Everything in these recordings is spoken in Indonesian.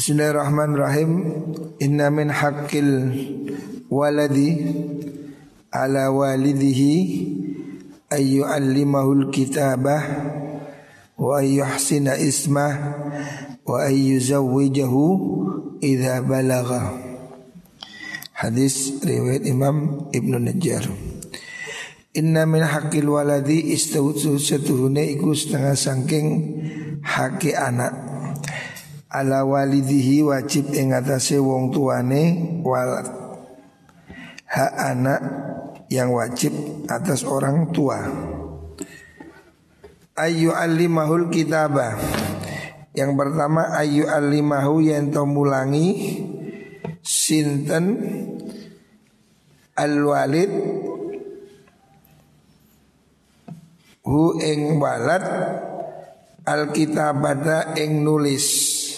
Bismillahirrahmanirrahim. Inna min haqqil waladi ala walidihi ay yu'allimahul kitabah wa ay yuhsina ismah wa ay yuzawwijahu idza balagha. Hadis riwayat Imam Ibnu Najjar. Inna min haqqil waladi istawtu setuhune iku setengah sangking haki anak ala walidihi wajib ing atase wong tuane walad hak anak yang wajib atas orang tua. Ayu alimahul kitabah yang pertama ayu alimahu yang mulangi sinten al walid hu ing walad al kitabada ing nulis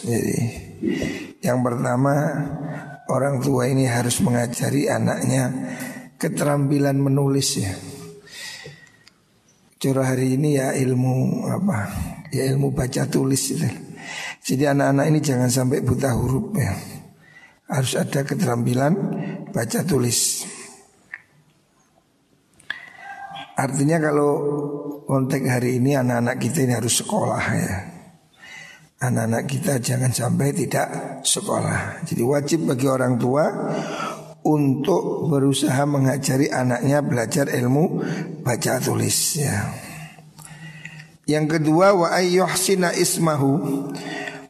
jadi yang pertama orang tua ini harus mengajari anaknya keterampilan menulis ya. Curah hari ini ya ilmu apa? Ya ilmu baca tulis itu. Jadi anak-anak ini jangan sampai buta huruf ya. Harus ada keterampilan baca tulis. Artinya kalau konteks hari ini anak-anak kita ini harus sekolah ya anak-anak kita jangan sampai tidak sekolah. Jadi wajib bagi orang tua untuk berusaha mengajari anaknya belajar ilmu baca tulis ya. Yang kedua wa ayyuhsina ismahu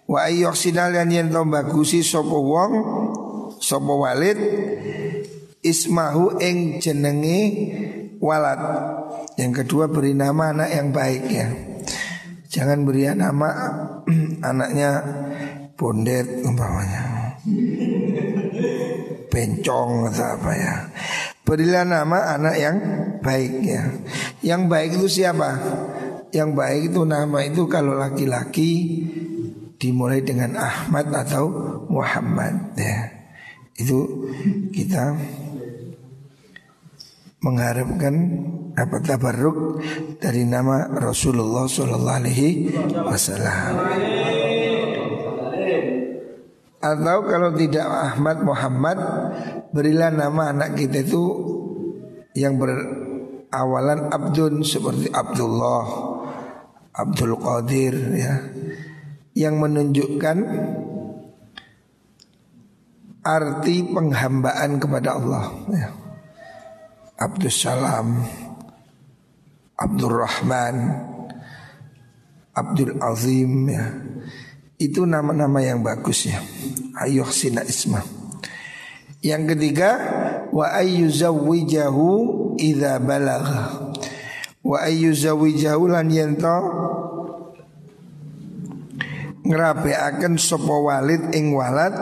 wa ayyuhsina lan yen bagusi sapa wong sapa walid ismahu ing jenenge walad. Yang kedua beri nama anak yang baik ya. Jangan beri nama anaknya bondet umpamanya. Bencong atau apa ya. Berilah nama anak yang baik ya. Yang baik itu siapa? Yang baik itu nama itu kalau laki-laki dimulai dengan Ahmad atau Muhammad ya. Itu kita mengharapkan apa tabarruk dari nama Rasulullah Sallallahu Alaihi Wasallam. Atau kalau tidak Ahmad Muhammad berilah nama anak kita itu yang berawalan Abdun seperti Abdullah, Abdul Qadir ya, yang menunjukkan arti penghambaan kepada Allah. Ya. Salam, Abdul Rahman, Abdul Azim ya. Itu nama-nama yang bagus ya. Ayuh sina isma. Yang ketiga wa ayyuzawwijahu idza balagha. Wa ayyuzawwijahu lan yento ngrapeaken sapa walid ing walad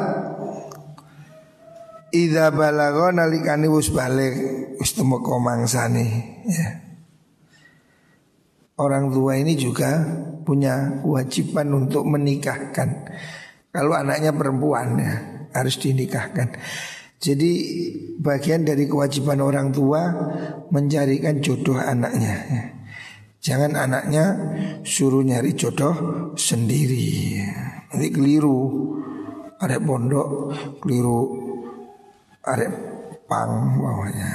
Ida balago nalikani wis balik wis temeka mangsane ya. Orang tua ini juga punya kewajiban untuk menikahkan. Kalau anaknya perempuan ya harus dinikahkan. Jadi bagian dari kewajiban orang tua mencarikan jodoh anaknya. Ya. Jangan anaknya suruh nyari jodoh sendiri. Nanti keliru. Ada pondok keliru arep pang bawahnya.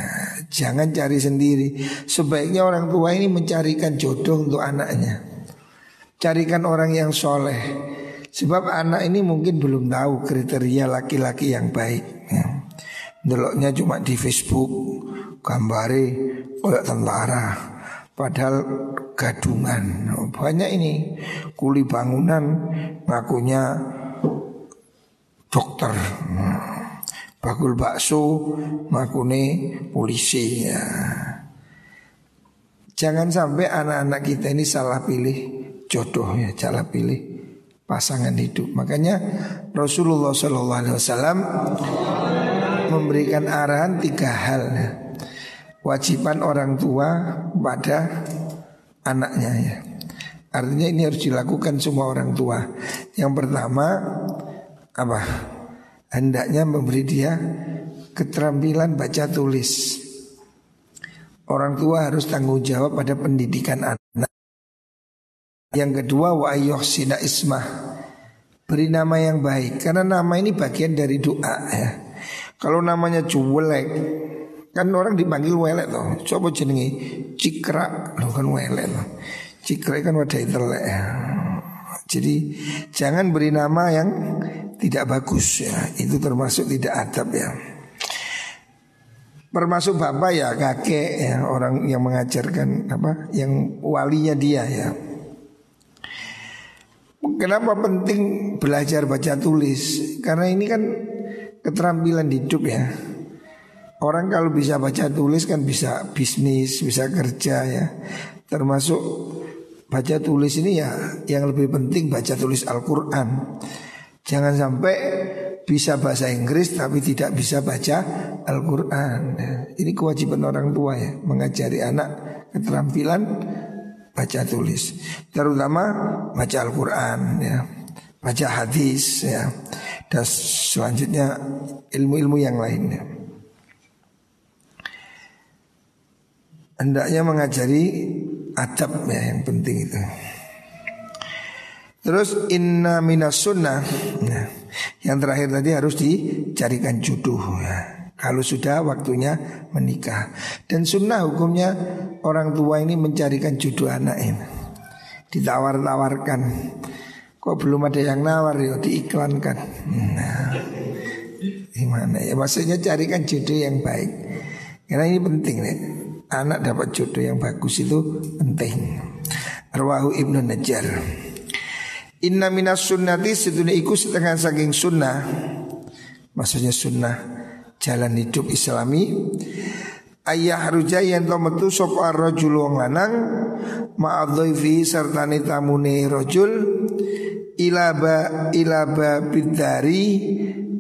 Jangan cari sendiri. Sebaiknya orang tua ini mencarikan jodoh untuk anaknya. Carikan orang yang soleh. Sebab anak ini mungkin belum tahu kriteria laki-laki yang baik. Ya. Deloknya cuma di Facebook, gambari kayak tentara. Padahal gadungan. Banyak ini kuli bangunan ngakunya dokter. Bakul bakso makune polisi ya. Jangan sampai anak-anak kita ini salah pilih jodoh ya, salah pilih pasangan hidup. Makanya Rasulullah Shallallahu Alaihi Wasallam memberikan arahan tiga hal ya. Wajiban orang tua pada anaknya ya. Artinya ini harus dilakukan semua orang tua. Yang pertama apa? Hendaknya memberi dia keterampilan baca tulis. Orang tua harus tanggung jawab pada pendidikan anak. Yang kedua wa sina ismah. Beri nama yang baik karena nama ini bagian dari doa ya. Kalau namanya cuwelek kan orang dipanggil welek loh. Coba jenengi cikra loh kan welek loh. Cikra kan wadah telek ya. Jadi jangan beri nama yang tidak bagus ya. Itu termasuk tidak adab ya. Termasuk bapak ya kakek ya orang yang mengajarkan apa yang walinya dia ya. Kenapa penting belajar baca tulis? Karena ini kan keterampilan hidup ya. Orang kalau bisa baca tulis kan bisa bisnis, bisa kerja ya. Termasuk baca tulis ini ya yang lebih penting baca tulis Al-Qur'an. Jangan sampai bisa bahasa Inggris tapi tidak bisa baca Al-Qur'an. Ini kewajiban orang tua ya, mengajari anak keterampilan baca tulis. Terutama baca Al-Qur'an ya. Baca hadis ya. Dan selanjutnya ilmu-ilmu yang lainnya. Hendaknya mengajari adab ya yang penting itu Terus inna minas sunnah. Nah, Yang terakhir tadi harus dicarikan jodoh ya. Kalau sudah waktunya menikah. Dan sunnah hukumnya orang tua ini mencarikan jodoh anak ini. Ditawar-tawarkan. Kok belum ada yang nawar ya? Diiklankan. Nah Gimana ya? Maksudnya carikan jodoh yang baik. Karena ini penting nih Anak dapat jodoh yang bagus itu penting. Arwahu Ibnu Najjar Inna minas sunnati sedunia iku setengah saking sunnah. Maksudnya sunnah jalan hidup islami. Ayah ruja yang to metu sapa rajul wong lanang ma'adhaifi serta tamune rajul ilaba ilaba bidari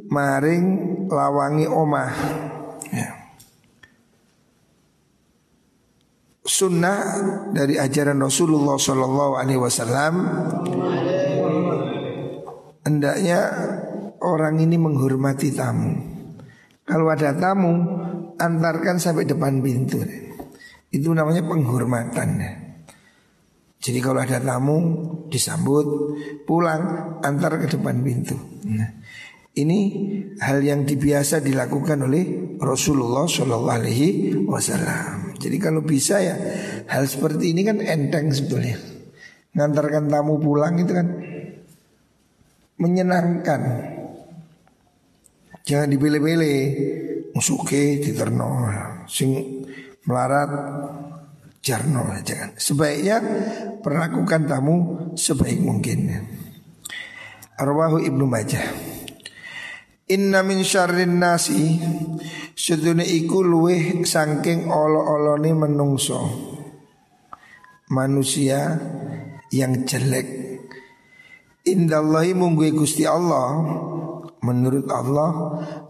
maring lawangi omah sunnah dari ajaran Rasulullah Shallallahu Alaihi Wasallam hendaknya orang ini menghormati tamu kalau ada tamu, antarkan sampai depan pintu. Itu namanya penghormatan. Jadi kalau ada tamu disambut, pulang, antar ke depan pintu. Nah, ini hal yang dibiasa dilakukan oleh Rasulullah Shallallahu Alaihi Wasallam. Jadi kalau bisa ya hal seperti ini kan enteng sebetulnya. Ngantarkan tamu pulang itu kan menyenangkan. Jangan dipilih-pilih Musuke diterno Sing melarat Jarno jangan Sebaiknya perlakukan tamu sebaik mungkin. Arwahu Ibnu Majah. Inna min syarrin nasi Sedune iku luweh sangking olo-olone menungso Manusia yang jelek. Indallahi munggu Gusti Allah. Menurut Allah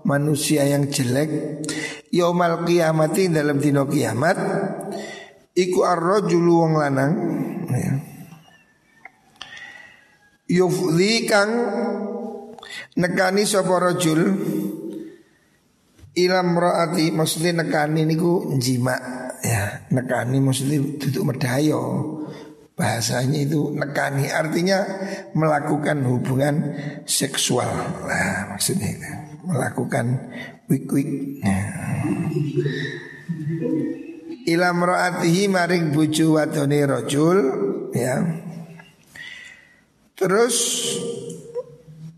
manusia yang jelek Yaumal kiamati dalam dino kiamat Iku arrojulu wong lanang ya. Yufli kang Nekani sopo rojul Ilam ro'ati Maksudnya nekani niku njima ya Nekani maksudnya duduk medayo Bahasanya itu nekani artinya melakukan hubungan seksual. Nah, maksudnya itu melakukan wik-wik. Nah. Ila mraatihi maring bojo wadone rajul ya. Terus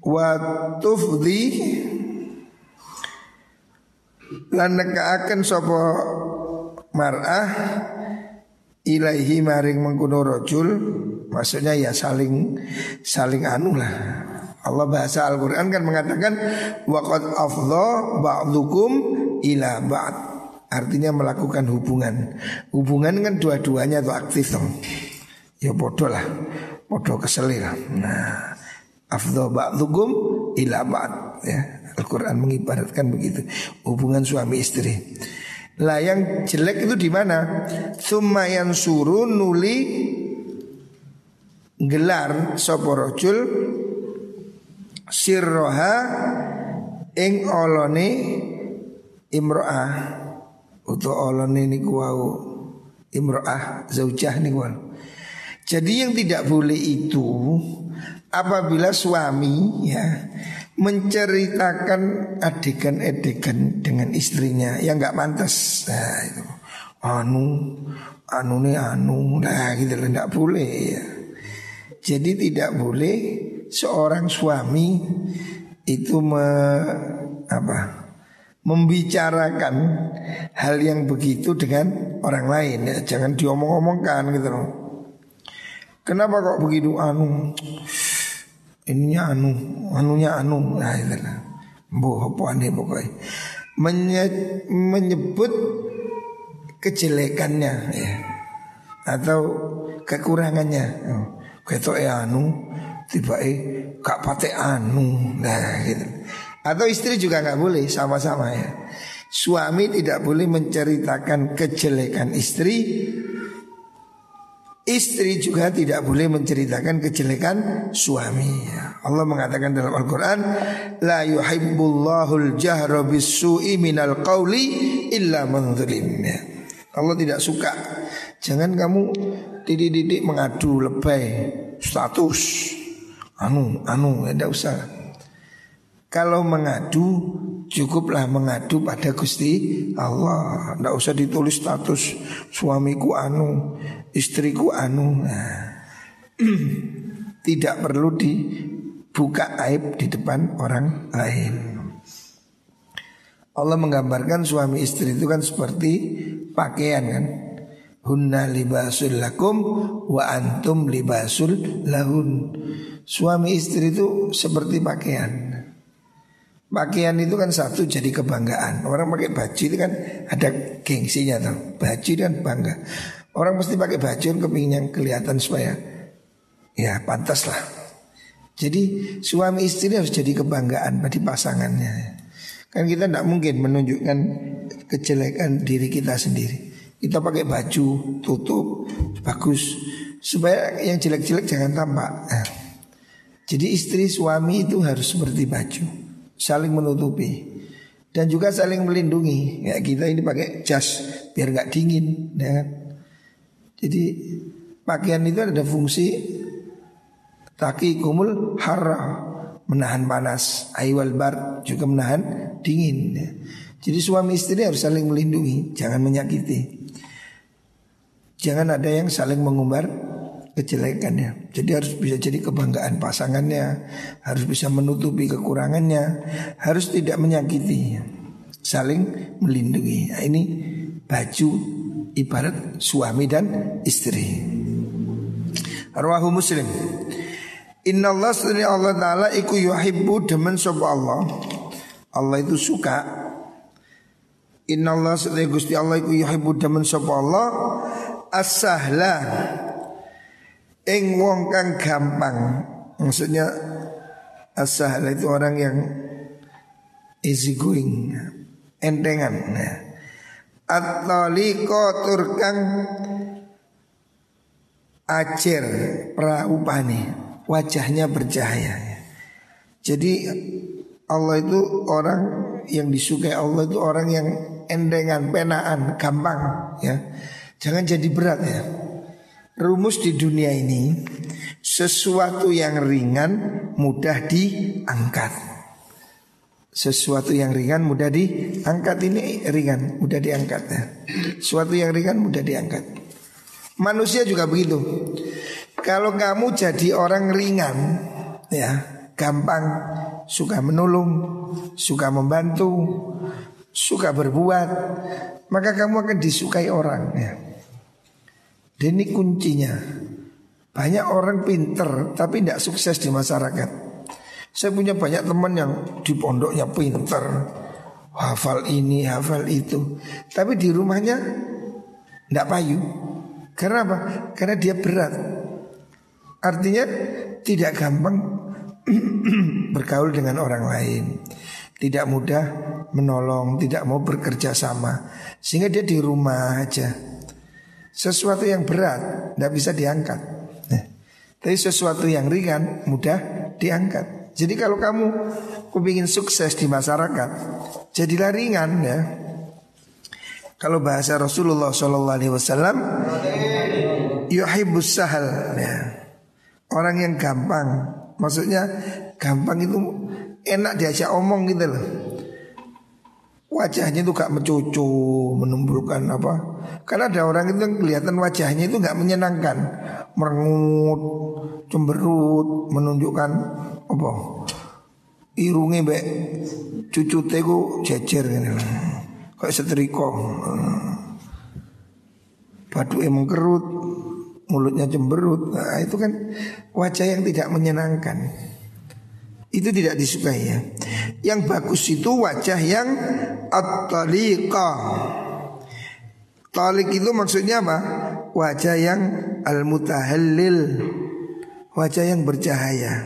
wa tufdi lan nekaaken sapa mar'ah ilaihi maring mengkuno rojul maksudnya ya saling saling anu lah. Allah bahasa Al-Quran kan mengatakan waqad afdha ba'dukum ila ba'd. Artinya melakukan hubungan. Hubungan kan dua-duanya tuh aktif dong ya bodoh lah. Bodoh keselir nah afdha ba'dukum ila ba'd ya Al-Quran mengibaratkan begitu. Hubungan suami istri. Lah yang jelek itu di mana? Sumayan suruh nuli gelar soporojul sirroha ing olone imro'ah. Atau olone niku wau imro'ah zaujah niku Jadi yang tidak boleh itu apabila suami ya menceritakan adegan-adegan dengan istrinya yang nggak pantas. Nah, itu. Anu, anu nih anu, nah gitu loh, nggak boleh ya. Jadi tidak boleh seorang suami itu me, apa membicarakan hal yang begitu dengan orang lain ya. Jangan diomong-omongkan gitu loh. Kenapa kok begitu anu? Ininya anu, anunya anu. Nah, itu lah. Boh, apa aneh pokoknya. Menye menyebut kejelekannya ya. Atau kekurangannya. Oh, ketok anu, tiba eh kak pate anu. Nah, gitu. Atau istri juga nggak boleh sama-sama ya. Suami tidak boleh menceritakan kejelekan istri. Istri juga tidak boleh menceritakan kejelekan suami. Allah mengatakan dalam Al-Quran, La yuhibbullahul jahra bisu'i minal qawli illa man. Allah tidak suka. Jangan kamu didik-didik mengadu lebay status. Anu, anu, tidak usah. Kalau mengadu cukuplah mengadu pada Gusti Allah. Tidak usah ditulis status suamiku anu, istriku anu. Nah, tidak perlu dibuka aib di depan orang lain. Allah menggambarkan suami istri itu kan seperti pakaian kan. Hunna libasul lakum wa antum libasul lahun. Suami istri itu seperti pakaian. Pakaian itu kan satu jadi kebanggaan. Orang pakai baju itu kan ada gengsinya tuh. Baju itu kan bangga. Orang mesti pakai baju kan kepingin yang kelihatan supaya ya pantas lah. Jadi suami istri harus jadi kebanggaan bagi pasangannya. Kan kita tidak mungkin menunjukkan kejelekan diri kita sendiri. Kita pakai baju tutup bagus supaya yang jelek-jelek jangan tampak. Nah, jadi istri suami itu harus seperti baju saling menutupi dan juga saling melindungi. Ya kita ini pakai jas biar nggak dingin, ya kan? Jadi pakaian itu ada fungsi taki kumul hara menahan panas, aywal bar juga menahan dingin. Ya. Jadi suami istri harus saling melindungi, jangan menyakiti. Jangan ada yang saling mengumbar kejelekannya. Jadi harus bisa jadi kebanggaan pasangannya, harus bisa menutupi kekurangannya, harus tidak menyakiti, saling melindungi. Nah, ini baju ibarat suami dan istri. Arwahu Muslim. Inna Allah Allah Ta'ala iku yuhibbu demen sapa Allah. Allah itu suka. Inna Allah Gusti Allah iku yuhibbu demen sapa Allah as-sahla Ing wong kang gampang Maksudnya Asahal itu orang yang Easy going Entengan. At-taliko turkang Acer Praupani Wajahnya bercahaya Jadi Allah itu orang yang disukai Allah itu orang yang endengan, penaan, gampang ya. Jangan jadi berat ya. Rumus di dunia ini sesuatu yang ringan mudah diangkat. Sesuatu yang ringan mudah diangkat ini ringan, mudah diangkat ya. Sesuatu yang ringan mudah diangkat. Manusia juga begitu. Kalau kamu jadi orang ringan ya, gampang suka menolong, suka membantu, suka berbuat, maka kamu akan disukai orang ya. Dan ini kuncinya. Banyak orang pinter tapi tidak sukses di masyarakat. Saya punya banyak teman yang di pondoknya pinter. Hafal ini, hafal itu. Tapi di rumahnya tidak payu. Karena apa? Karena dia berat. Artinya tidak gampang bergaul dengan orang lain. Tidak mudah menolong, tidak mau bekerja sama. Sehingga dia di rumah aja sesuatu yang berat tidak bisa diangkat. Nah, tapi sesuatu yang ringan mudah diangkat. Jadi kalau kamu kepingin sukses di masyarakat, jadilah ringan ya. Kalau bahasa Rasulullah Shallallahu Alaihi Wasallam, yuhibus sahal ya. Orang yang gampang Maksudnya gampang itu enak diajak omong gitu loh. Wajahnya itu gak mencucu, menimbulkan apa? Karena ada orang itu yang kelihatan wajahnya itu gak menyenangkan, merengut, cemberut, menunjukkan apa? Irungnya be cucu teku jejer gitu. Kayak setrika. Badu emang kerut, mulutnya cemberut. Nah, itu kan wajah yang tidak menyenangkan. Itu tidak disukai ya. Yang bagus itu wajah yang at-taliqa. Talik itu maksudnya apa? Wajah yang al-mutahallil. Wajah yang bercahaya.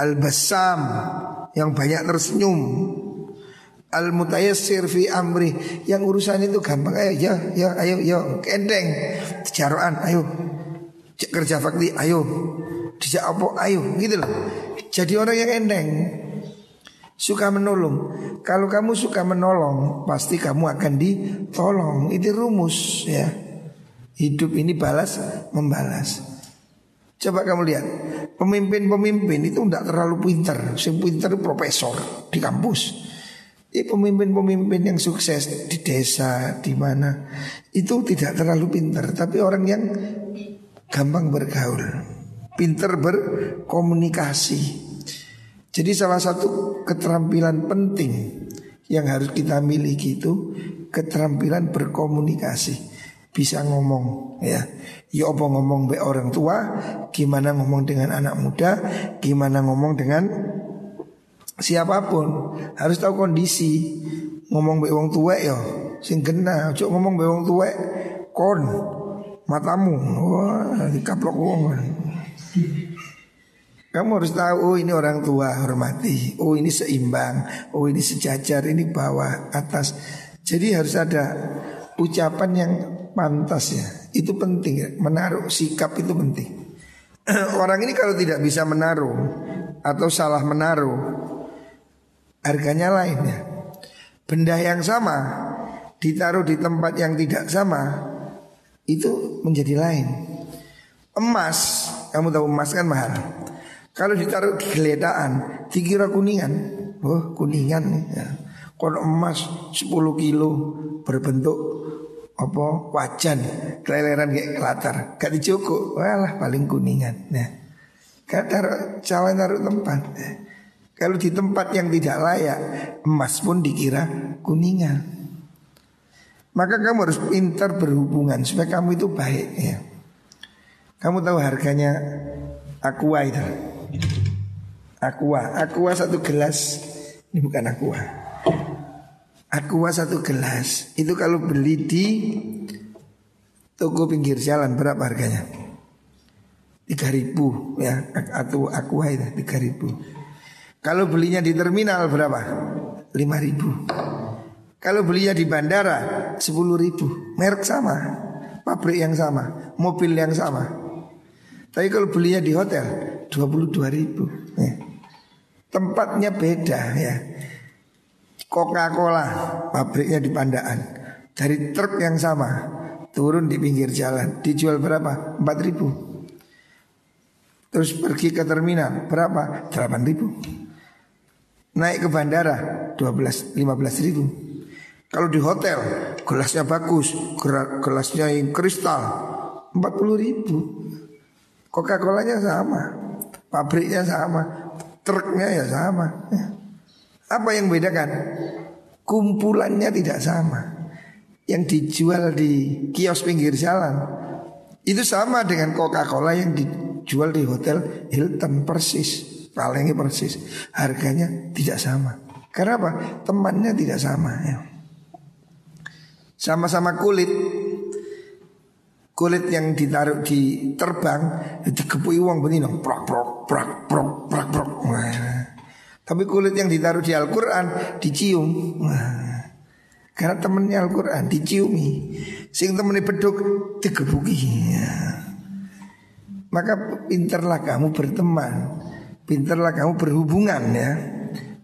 Al-basam yang banyak tersenyum. Al-mutayassir fi amri Yang urusan itu gampang Ayo ya, ya, ayo, ya Kendeng Jaroan, ayo Kerja fakti, ayo Dijak apa, ayo Gitu loh Jadi orang yang endeng Suka menolong. Kalau kamu suka menolong Pasti kamu akan ditolong. Itu rumus ya. Hidup ini balas membalas. Coba kamu lihat Pemimpin-pemimpin itu tidak terlalu pintar Yang pintar profesor di kampus. Ya, pemimpin-pemimpin yang sukses di desa, di mana itu tidak terlalu pintar, tapi orang yang gampang bergaul, pintar berkomunikasi. Jadi salah satu keterampilan penting yang harus kita miliki itu keterampilan berkomunikasi, bisa ngomong ya. Ya apa ngomong be orang tua, gimana ngomong dengan anak muda, gimana ngomong dengan siapa pun. Harus tahu kondisi. Ngomong be wong tua ya. Sing kena cuk ngomong be wong tua kon matamu. Wah dikaplok wong kamu harus tahu oh ini orang tua hormati. Oh ini seimbang. Oh ini sejajar ini bawah atas. Jadi harus ada ucapan yang pantas ya. Itu penting ya. Menaruh sikap itu penting. Orang ini kalau tidak bisa menaruh atau salah menaruh harganya lain ya. Benda yang sama ditaruh di tempat yang tidak sama itu menjadi lain. Emas, kamu tahu emas kan mahal. Kalau ditaruh di geletaan, dikira kuningan. Oh, kuningan ya. Kalau emas 10 kilo berbentuk apa wajan keleleran kayak kelatar gak dicukup walah paling kuningan nah gak taruh cawan taruh tempat kalau di tempat yang tidak layak Emas pun dikira kuningan Maka kamu harus pintar berhubungan Supaya kamu itu baik ya Kamu tahu harganya Aqua itu? Aqua. Aqua satu gelas. Ini bukan Aqua. Aqua satu gelas. Itu kalau beli di Toko pinggir jalan Berapa harganya? 3000 ya. Atau Aqua itu 3000 kalau belinya di terminal berapa? 5 ribu. Kalau belinya di bandara 10 ribu. Merek sama. Pabrik yang sama. Mobil yang sama Tapi kalau belinya di hotel 22 ribu. Ya. Tempatnya beda ya. Coca-Cola Pabriknya di Pandaan. Dari truk yang sama Turun di pinggir jalan. Dijual berapa? 4 ribu. Terus pergi ke terminal Berapa? 8 ribu. Naik ke bandara 12 15 ribu. Kalau di hotel gelasnya bagus Gelasnya yang kristal 40 ribu Coca-Colanya sama Pabriknya sama Truknya ya sama. Apa yang bedakan? Kumpulannya tidak sama. Yang dijual di kios pinggir jalan Itu sama dengan Coca-Cola yang dijual di hotel Hilton persis kalengnya persis. Harganya tidak sama. Karena apa? Temannya tidak sama ya. Sama-sama kulit kulit yang ditaruh di terbang dikepui uang begini prak prak prak prak prak prak tapi kulit yang ditaruh di Al-Quran dicium. Nah, karena temennya Al-Quran diciumi. Sing temennya beduk digebuki. Ya. maka pinterlah kamu berteman. Pinterlah kamu berhubungan ya.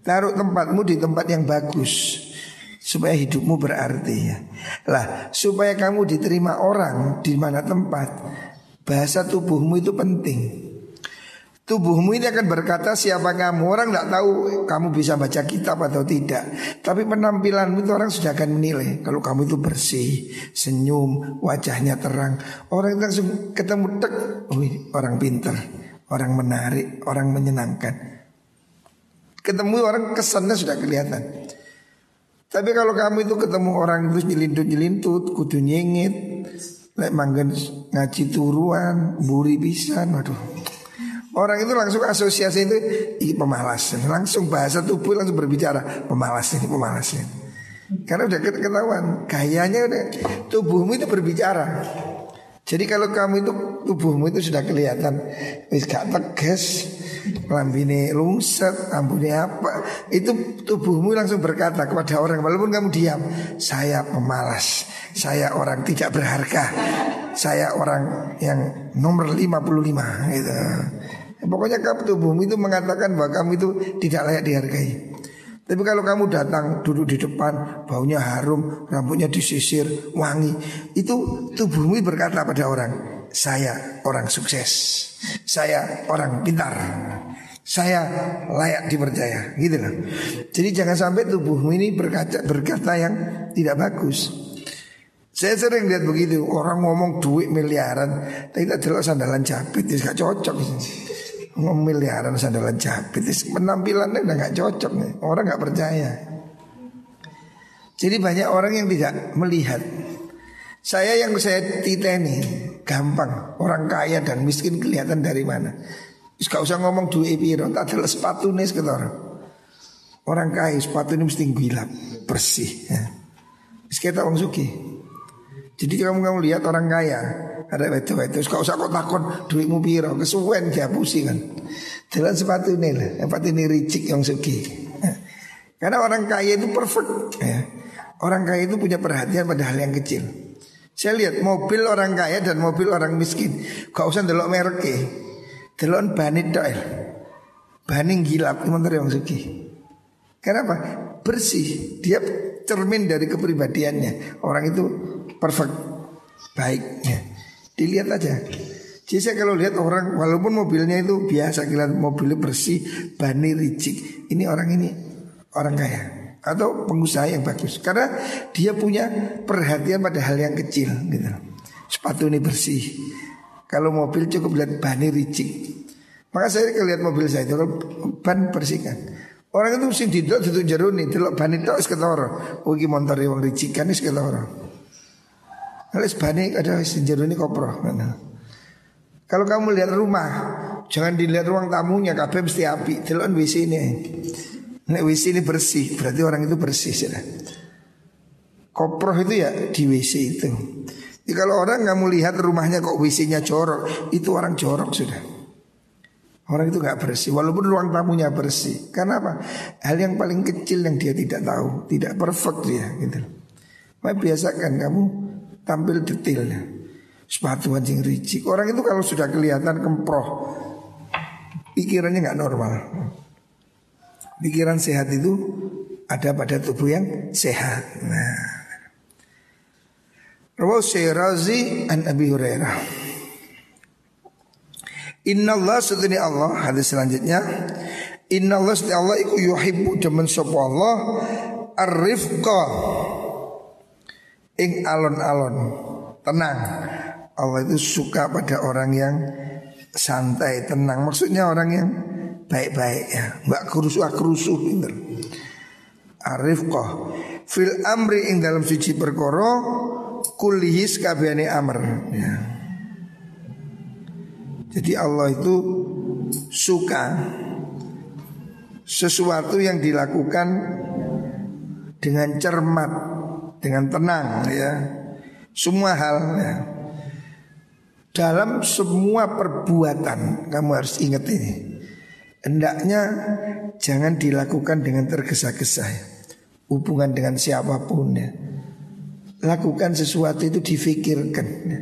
Taruh tempatmu di tempat yang bagus Supaya hidupmu berarti ya. Lah supaya kamu diterima orang di mana tempat Bahasa tubuhmu itu penting. Tubuhmu ini akan berkata siapa kamu? Orang tidak tahu kamu bisa baca kitab atau tidak. Tapi penampilanmu itu orang sudah akan menilai Kalau kamu itu bersih, senyum, wajahnya terang. Orang itu langsung ketemu tek. Oh, Orang pintar, orang menarik, orang menyenangkan. Ketemu orang kesannya sudah kelihatan Tapi kalau kamu itu ketemu orang itu nyelintut-nyelintut Kudu nyengit Lek manggen ngaji turuan, buri pisan, waduh Orang itu langsung asosiasi itu ini pemalas. Langsung bahasa tubuh langsung berbicara pemalas ini pemalas ini. Karena udah ketahuan kayaknya udah tubuhmu itu berbicara. Jadi kalau kamu itu tubuhmu itu sudah kelihatan wis gak tegas, lambine lungset, rambutnya apa, itu tubuhmu langsung berkata kepada orang walaupun kamu diam, saya pemalas, saya orang tidak berharga, saya orang yang nomor 55 gitu. Pokoknya kamu tubuhmu itu mengatakan bahwa kamu itu tidak layak dihargai. Tapi kalau kamu datang duduk di depan, baunya harum, rambutnya disisir, wangi, itu tubuhmu berkata pada orang, saya orang sukses, saya orang pintar, saya layak dipercaya, gitu loh. Jadi jangan sampai tubuhmu ini berkata, berkata yang tidak bagus. Saya sering lihat begitu, orang ngomong duit miliaran, tapi tak jelas sandalan jepit, tidak cocok. Miliaran sandalan jepit penampilannya udah nggak cocok nih. Orang nggak percaya. Jadi banyak orang yang tidak melihat. Saya yang saya titeni gampang orang kaya dan miskin kelihatan dari mana Terus gak usah ngomong duit piro tak sepatu nih sekitar orang kaya sepatu ini mesti gilap bersih ya. Terus kita orang suki jadi kamu kamu lihat orang kaya ada itu itu kau usah kau takut duitmu piro kesuwen pusing kan. Jalan sepatu ini lah, sepatu ini ricik yang suki. Karena orang kaya itu perfect. Ya. Orang kaya itu punya perhatian pada hal yang kecil. Saya lihat mobil orang kaya dan mobil orang miskin. Kau usah delok merek Delok banit doel. Baning gilap itu yang suki. Kenapa? Bersih. Dia cermin dari kepribadiannya. Orang itu perfect, baik. Ya. Dilihat aja. Jadi saya kalau lihat orang walaupun mobilnya itu biasa kira mobilnya bersih, bani ricik, ini orang ini orang kaya atau pengusaha yang bagus karena dia punya perhatian pada hal yang kecil gitu. Sepatu ini bersih. Kalau mobil cukup lihat bani ricik. Maka saya lihat mobil saya itu ban bersihkan. Orang itu sing didok duduk jeruni, delok ban itu wis ketara. Oh iki montore wong ricikan wis ketara. Kalau bani ada senjata ini kopro. Kalau kamu lihat rumah, jangan dilihat ruang tamunya, kabeh mesti api. Delok WC ini. Nek WC ini bersih, berarti orang itu bersih sudah. Koproh itu ya di WC itu. Jadi kalau orang kamu lihat rumahnya kok WC-nya jorok, itu orang jorok sudah. Orang itu nggak bersih, walaupun ruang tamunya bersih. Karena apa? Hal yang paling kecil yang dia tidak tahu, tidak perfect dia, gitu. Maka biasakan kamu tampil detailnya. Sepatu anjing ricik. Orang itu kalau sudah kelihatan kemproh, pikirannya nggak normal. Pikiran sehat itu ada pada tubuh yang sehat. Nah. Syirazi an Abi Hurairah. Inna Allah sedini Allah hadis selanjutnya Inna Allah sedini Allah iku yuhibbu demen sopa Allah Ar-rifqa ing alon-alon tenang. Allah itu suka pada orang yang santai, tenang. Maksudnya orang yang baik-baik ya, nggak kerusuh-kerusuh pinter. Arifqah fil amri ing dalam suci perkara kulihis kabehane amr ya. Jadi Allah itu suka sesuatu yang dilakukan dengan cermat dengan tenang ya. Semua hal ya. Dalam semua perbuatan kamu harus ingat ini. Hendaknya jangan dilakukan dengan tergesa-gesa ya. Hubungan dengan siapa pun ya. Lakukan sesuatu itu difikirkan ya.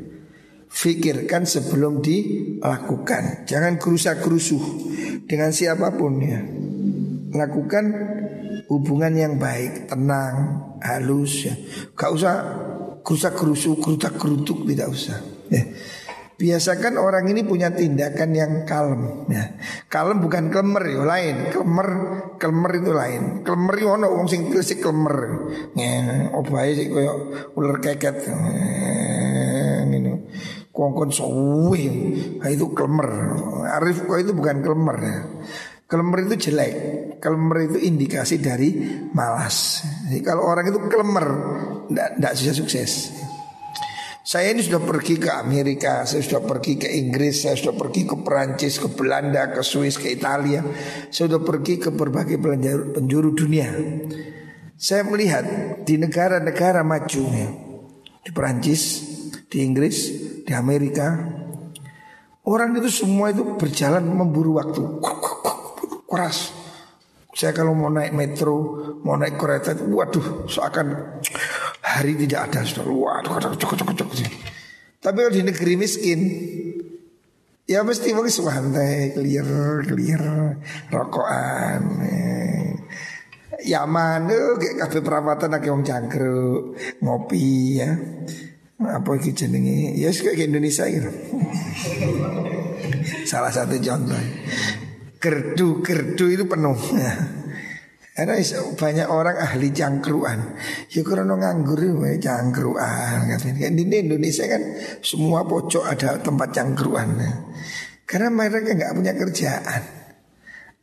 Fikirkan sebelum dilakukan Jangan kerusak-kerusuh Dengan siapa pun ya Lakukan hubungan yang baik, tenang, halus ya. Gak usah kerusak kerusu, kerutak kerutuk tidak usah. Ya. Biasakan orang ini punya tindakan yang kalem ya. Kalem bukan klemer ya lain. Klemer klemer itu lain. Klemer itu ono wong sing sih klemer. Ya, obahe sih koyo ular keket. Ngene. Kongkon suwe. Nah, itu klemer. Arif kok itu bukan klemer ya. Klemer itu jelek. Klemer itu indikasi dari malas. Jadi kalau orang itu klemer, tidak susah sukses. Saya ini sudah pergi ke Amerika, saya sudah pergi ke Inggris, saya sudah pergi ke Perancis, ke Belanda, ke Swiss, ke Italia. Saya sudah pergi ke berbagai penjuru dunia. Saya melihat di negara-negara maju di Perancis, di Inggris, di Amerika, orang itu semua itu berjalan memburu waktu, keras. Saya kalau mau naik metro, mau naik kereta, waduh, seakan hari tidak ada sudah waduh cocok cocok cocok tapi kalau di negeri miskin ya mesti mungkin santai clear clear rokokan eh. Yaman. Tuh kayak kafe perawatan lagi wong cangkruk ngopi ya. Apa iki jenenge? Ya kayak Indonesia gitu salah satu contoh. Gerdu gerdu itu penuh. ya. Karena banyak orang ahli cangkruan. Ya karena nganggur ya cangkruan. Kan di Indonesia kan semua pojok ada tempat cangkruan. Karena mereka nggak punya kerjaan.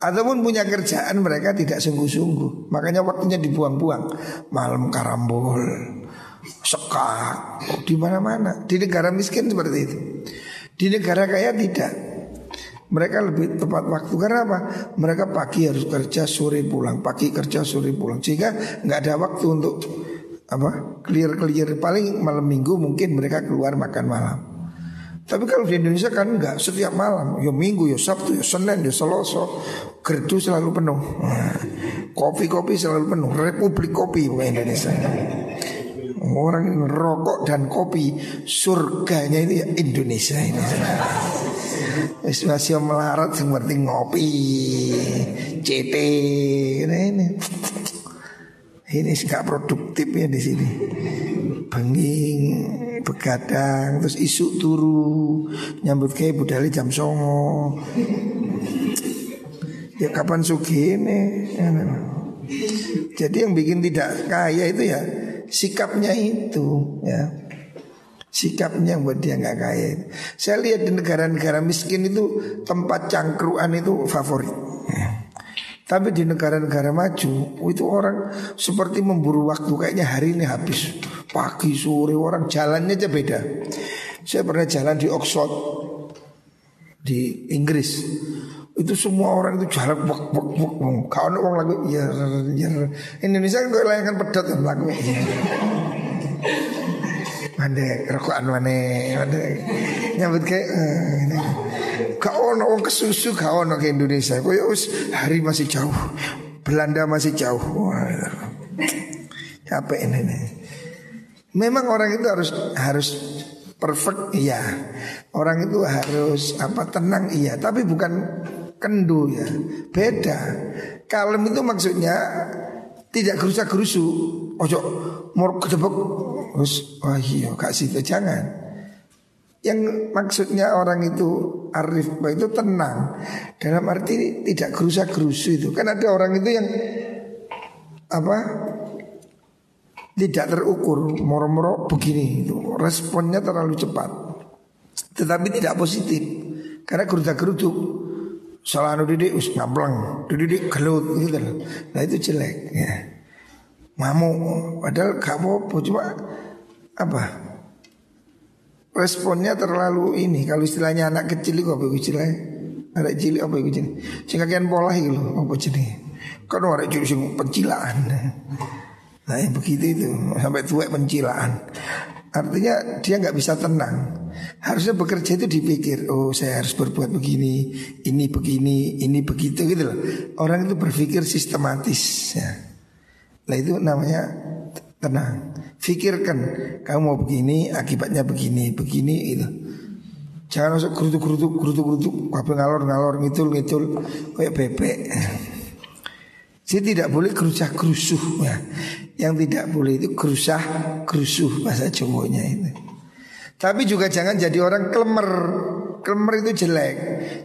Ataupun punya kerjaan mereka tidak sungguh-sungguh. Makanya waktunya dibuang-buang. Malam karambol, sekak, di mana-mana. Di negara miskin seperti itu. Di negara kaya tidak. Mereka lebih tepat waktu karena apa? Mereka pagi harus kerja, sore pulang, pagi kerja, sore pulang. Sehingga nggak ada waktu untuk apa? Clear clear paling malam minggu mungkin mereka keluar makan malam. Tapi kalau di Indonesia kan enggak setiap malam, ya minggu, ya Sabtu, ya Senin, ya Selasa, gerdu selalu penuh. Nah, kopi-kopi selalu penuh, Republik Kopi bukan Indonesia. Orang rokok dan kopi surganya ya Indonesia ini. Wis masih melarat seperti ngopi, CT, ini ini. Ini gak produktif ya di sini. Benging, begadang, terus isu turu, nyambut kayak budali jam songo. Ya kapan sugi ini? Jadi yang bikin tidak kaya itu ya sikapnya itu ya sikapnya buat dia nggak kaya. Saya lihat di negara-negara miskin itu tempat cangkruan itu favorit. Ya. Tapi di negara-negara maju itu orang seperti memburu waktu kayaknya hari ini habis pagi sore orang jalannya aja beda. Saya pernah jalan di Oxford di Inggris itu semua orang itu jalan wak wak wak kau orang lagu ya ya Indonesia kan kayak layangan pedot kan lagu ya. Mande rokokan mana mande nyambut kayak uh. Gak ono wong kesusu gak ono ke Indonesia. Koyo us hari masih jauh. Belanda masih jauh. Wah. Capek ini. Memang orang itu harus harus perfect iya. Orang itu harus apa tenang iya, tapi bukan kendu ya. Beda. Kalem itu maksudnya tidak gerusa-gerusu. Ojo mau kedebek terus wah iya kak situ jangan. Yang maksudnya orang itu arif itu tenang. Dalam arti tidak gerusa gerusu itu. Kan ada orang itu yang apa tidak terukur. Moro-moro begini itu. Responnya terlalu cepat. Tetapi tidak positif. Karena gerusa geruduk salah anu didik us ngamblang didik gelut gitu nah itu jelek ya ngamuk. Padahal kamu cuma apa? Responnya terlalu ini. Kalau istilahnya anak kecil itu apa istilahnya? Anak cilik apa itu sehingga kian pola itu apa jenis kan orang cilik sing pencilaan. Nah yang begitu itu sampai tua pencilaan. Artinya dia nggak bisa tenang. Harusnya bekerja itu dipikir oh saya harus berbuat begini ini begini ini begitu gitu loh. Orang itu berpikir sistematis ya nah itu namanya tenang Fikirkan kamu mau begini akibatnya begini begini itu. Jangan masuk kerutuk kerutuk kerutuk kerutuk kabel ngalor ngalor ngitul ngitul kayak bebek. Jadi tidak boleh kerusah kerusuh ya. Yang tidak boleh itu kerusah kerusuh bahasa Jawanya itu. Tapi juga jangan jadi orang klemer. Klemer itu jelek.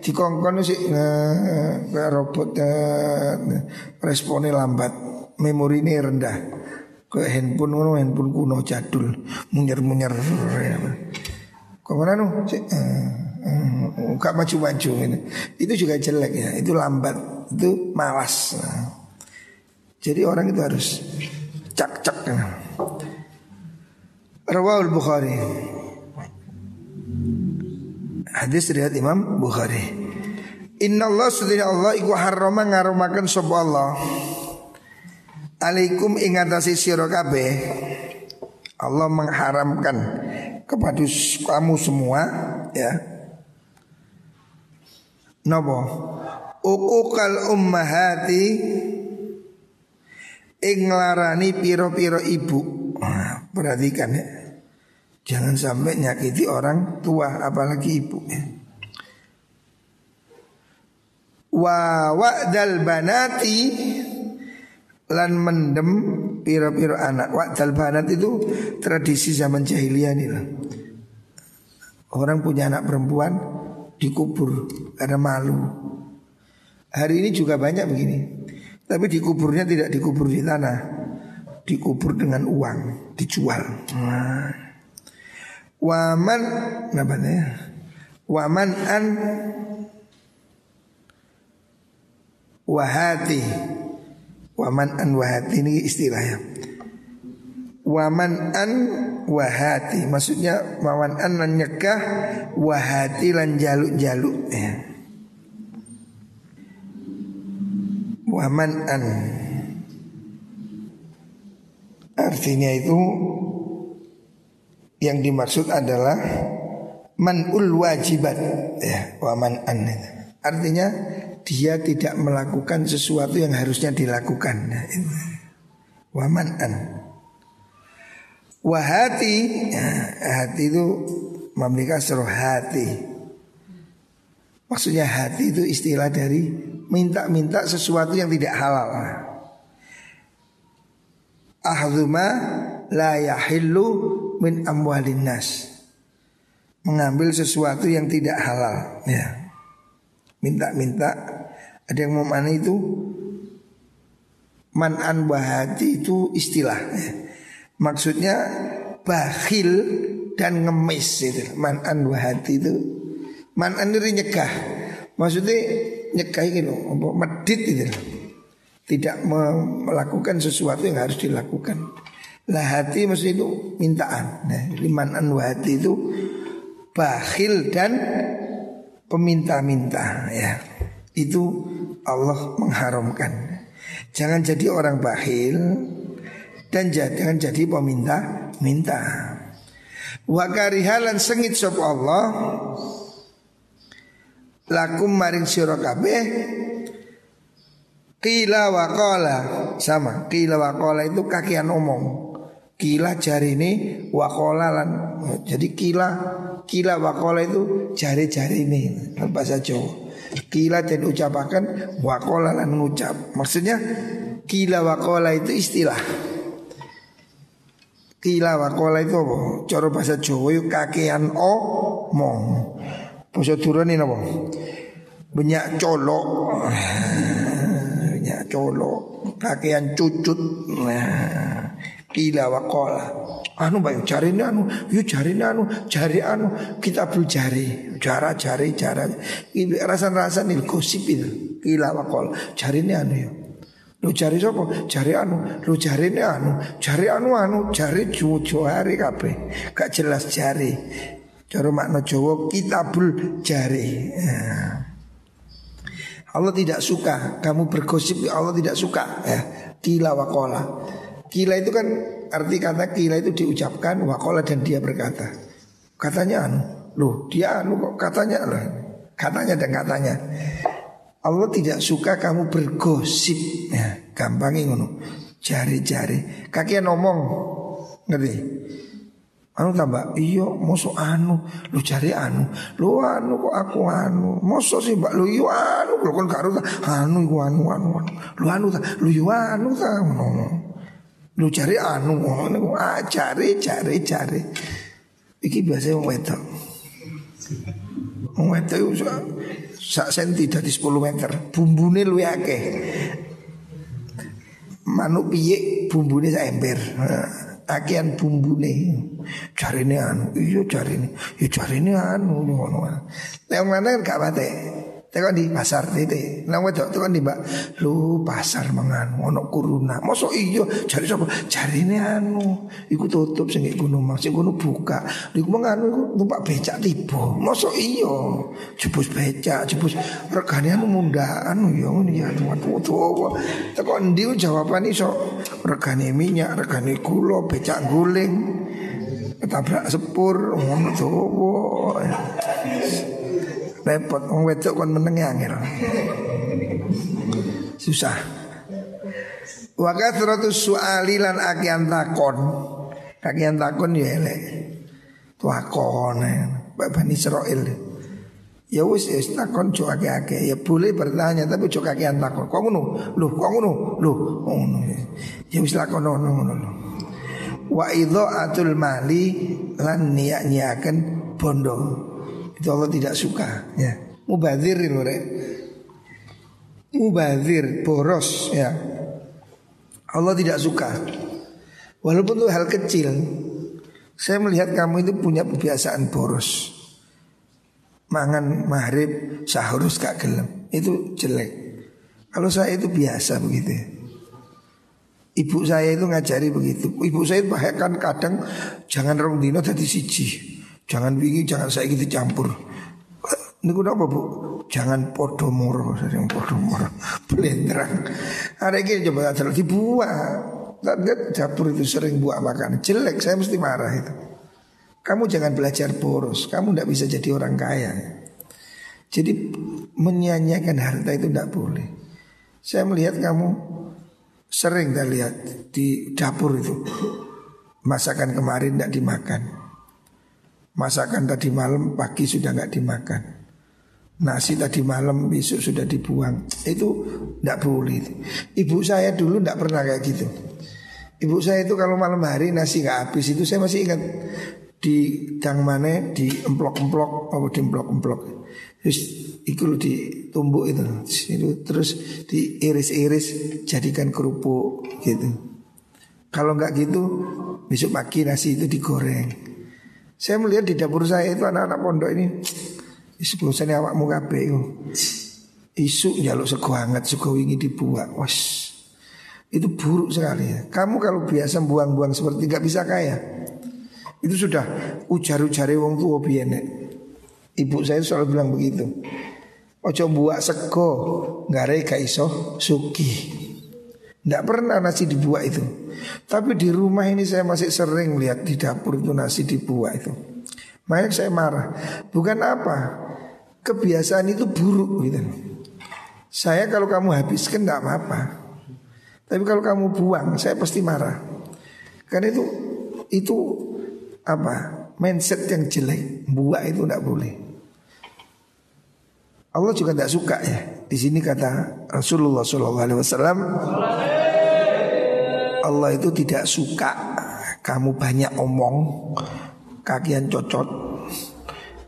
Dikongkon sih nah, robot nah, responnya lambat, memori ini rendah. Kayak handphone ngono, handphone kuno jadul, munyer-munyer. Ke mana nu? Enggak maju-maju ini. Itu juga jelek ya. Itu lambat, itu malas. Jadi orang itu harus cak-cak. Rawahul Bukhari. Hadis riwayat Imam Bukhari. Inna Allah sedina Allah iku harrama ngarumaken sapa Allah. Alaikum ingatasi sira kabeh. Allah mengharamkan kepada kamu semua ya. Napa? Uqukal ummahati ing larani piro-piro ibu. Nah, perhatikan ya. Jangan sampai nyakiti orang tua apalagi ibu ya. Wa wa'dal banati lan mendem piro-piro anak. Wa'dal banat itu tradisi zaman jahiliyah nih lah. Orang punya anak perempuan dikubur karena malu. Hari ini juga banyak begini. Tapi dikuburnya tidak dikubur di tanah, dikubur dengan uang, dijual. Nah. Waman namanya Waman an Wahati Waman an wahati ini istilahnya Waman an wahati. Maksudnya waman an nyekah Wahati lan jaluk-jaluk ya. Waman an. Artinya itu yang dimaksud adalah manul wajibat ya. Waman an. Artinya dia tidak melakukan sesuatu yang harusnya dilakukan. Nah, waman an. Wahati ya, hati itu memiliki seluruh hati. Maksudnya hati itu istilah dari minta-minta sesuatu yang tidak halal. Ahduma la yahillu min amwalin. Mengambil sesuatu yang tidak halal ya. Minta-minta ada yang mau mana itu man'an bahati itu istilah ya. Maksudnya bakhil dan ngemis itu. Man'an bahati itu man'an itu nyegah. Maksudnya nyegah gitu, medit itu. Tidak melakukan sesuatu yang harus dilakukan. Lah hati maksud itu mintaan. Nah, liman hati itu bakhil dan peminta-minta ya. Itu Allah mengharamkan. Jangan jadi orang bakhil dan jangan jadi peminta-minta. Wa karihalan sengit sop Allah lakum maring sira kabeh Kila wakola sama kila wakola itu kakian omong Kila jari ini wakola lan Jadi kila Kila wakola itu jari-jari ini Bahasa Jawa. Kila dan ucapakan wakola lan ngucap. Maksudnya Kila wakola itu istilah. Kila wakola itu apa? Cara bahasa Jawa itu kakean omong. Bahasa turun ini apa? Banyak colok. Banyak colok. Kakean cucut. Nah Kila wakola Anu bayu cari ini anu Yuk cari ini anu Cari anu Kita beli jari Jara jari jara. Rasa-rasa nih gosip itu. Kila wakola Cari ini anu yuk Lu cari siapa? Cari anu. Lu cari ini anu. Cari anu anu. Cari juwo hari kape Gak jelas jari. Cara makna Jawa jari. Ya. Allah tidak suka. Kamu bergosip Allah tidak suka. Ya. Kila wakola Kila itu kan arti kata kila itu diucapkan wakola dan dia berkata. Katanya anu, loh dia anu kok katanya lah. Katanya dan katanya. Allah tidak suka kamu bergosip ya, gampangin ngono. Jari-jari, kakian ngomong. Ngerti? Anu tambah, iyo moso anu, lu cari anu, lu anu kok aku anu, moso sih mbak lu iyo anu, lu kan karo anu iku anu anu anu, lu anu ta, lu iyo anu. Lu cari anu, ah, cari, cari, cari. Iki biasa wong wedok. Wong wedok iku sak senti dadi 10 meter. Bumbune luwih akeh. Manuk piye bumbune sak ember. Akean bumbune. Jarine anu, iya jarine. Ya jarine anu ngono. Lek wong lanang gak. Tekon di pasar itu. Nang wedok tekon di Mbak. Lu pasar mangan ono kuruna. Mosok cari sapa? Cari ini anu. Iku tutup sing gunung Mas. Sing gunung buka. Iku mangan iku numpak becak tiba. Mosok iya. Jebus becak, jebus regane anu munda anu ya ngono ya tuwa-tuwa. Tekon ndi jawaban iso regane minyak, regane gula, becak guling. Ketabrak sepur ngono tuwa repot wong wedok kon meneng angel. Susah. Wa kathratu su'ali lan akian takon. Akian takon ya elek. Takon Pak Bani Israel. Ya wis ya takon cok akeh-akeh. Ya boleh bertanya tapi cok akian takon. Kok ngono? Loh, kok ngono? Loh, ngono. Ya wis lakon ngono ngono. Wa idha'atul mali lan niat-niaken bondo. Itu Allah tidak suka ya. Mubazir loh rek. Mubazir boros ya. Allah tidak suka. Walaupun itu hal kecil. Saya melihat kamu itu punya kebiasaan boros. Mangan maghrib sahur gak gelem. Itu jelek. Kalau saya itu biasa begitu. Ibu saya itu ngajari begitu. Ibu saya bahkan kadang jangan rong dino tadi siji. Jangan wingi, jangan saya gitu campur. Ini apa bu? Jangan podo moro, sering podo moro, belendrang. Hari ini coba ada dibuat. Lihat dapur itu sering buat makan jelek, saya mesti marah itu. Kamu jangan belajar boros, kamu tidak bisa jadi orang kaya. Jadi menyanyikan harta itu tidak boleh. Saya melihat kamu sering tak lihat di dapur itu masakan kemarin tidak dimakan. Masakan tadi malam pagi sudah nggak dimakan. Nasi tadi malam besok sudah dibuang. Itu nggak boleh. Ibu saya dulu nggak pernah kayak gitu. Ibu saya itu kalau malam hari nasi nggak habis itu saya masih ingat di dang mana di emplok-emplok apa di emplok-emplok. Terus itu ditumbuk itu, itu terus diiris-iris jadikan kerupuk gitu. Kalau nggak gitu besok pagi nasi itu digoreng. Saya melihat di dapur saya itu anak-anak pondok ini Isbosane awakmu kabeh iku. Isu jaluk sego hangat, sego wingi dibuat. Was. Itu buruk sekali ya. Kamu kalau biasa buang-buang seperti nggak bisa kaya. Itu sudah ujar-ujare wong tua biyen Ibu saya selalu bilang begitu. Ojo buat sego, ngare gak iso suki. Tidak pernah nasi dibuat itu. Tapi di rumah ini saya masih sering lihat di dapur itu nasi dibuat itu. Makanya saya marah. Bukan apa, kebiasaan itu buruk gitu. Saya kalau kamu habiskan tidak apa-apa. Tapi kalau kamu buang, saya pasti marah. Karena itu itu apa? Mindset yang jelek, buat itu tidak boleh. Allah juga tidak suka ya. Di sini kata Rasulullah SAW. Allah itu tidak suka kamu banyak omong, kakian cocot.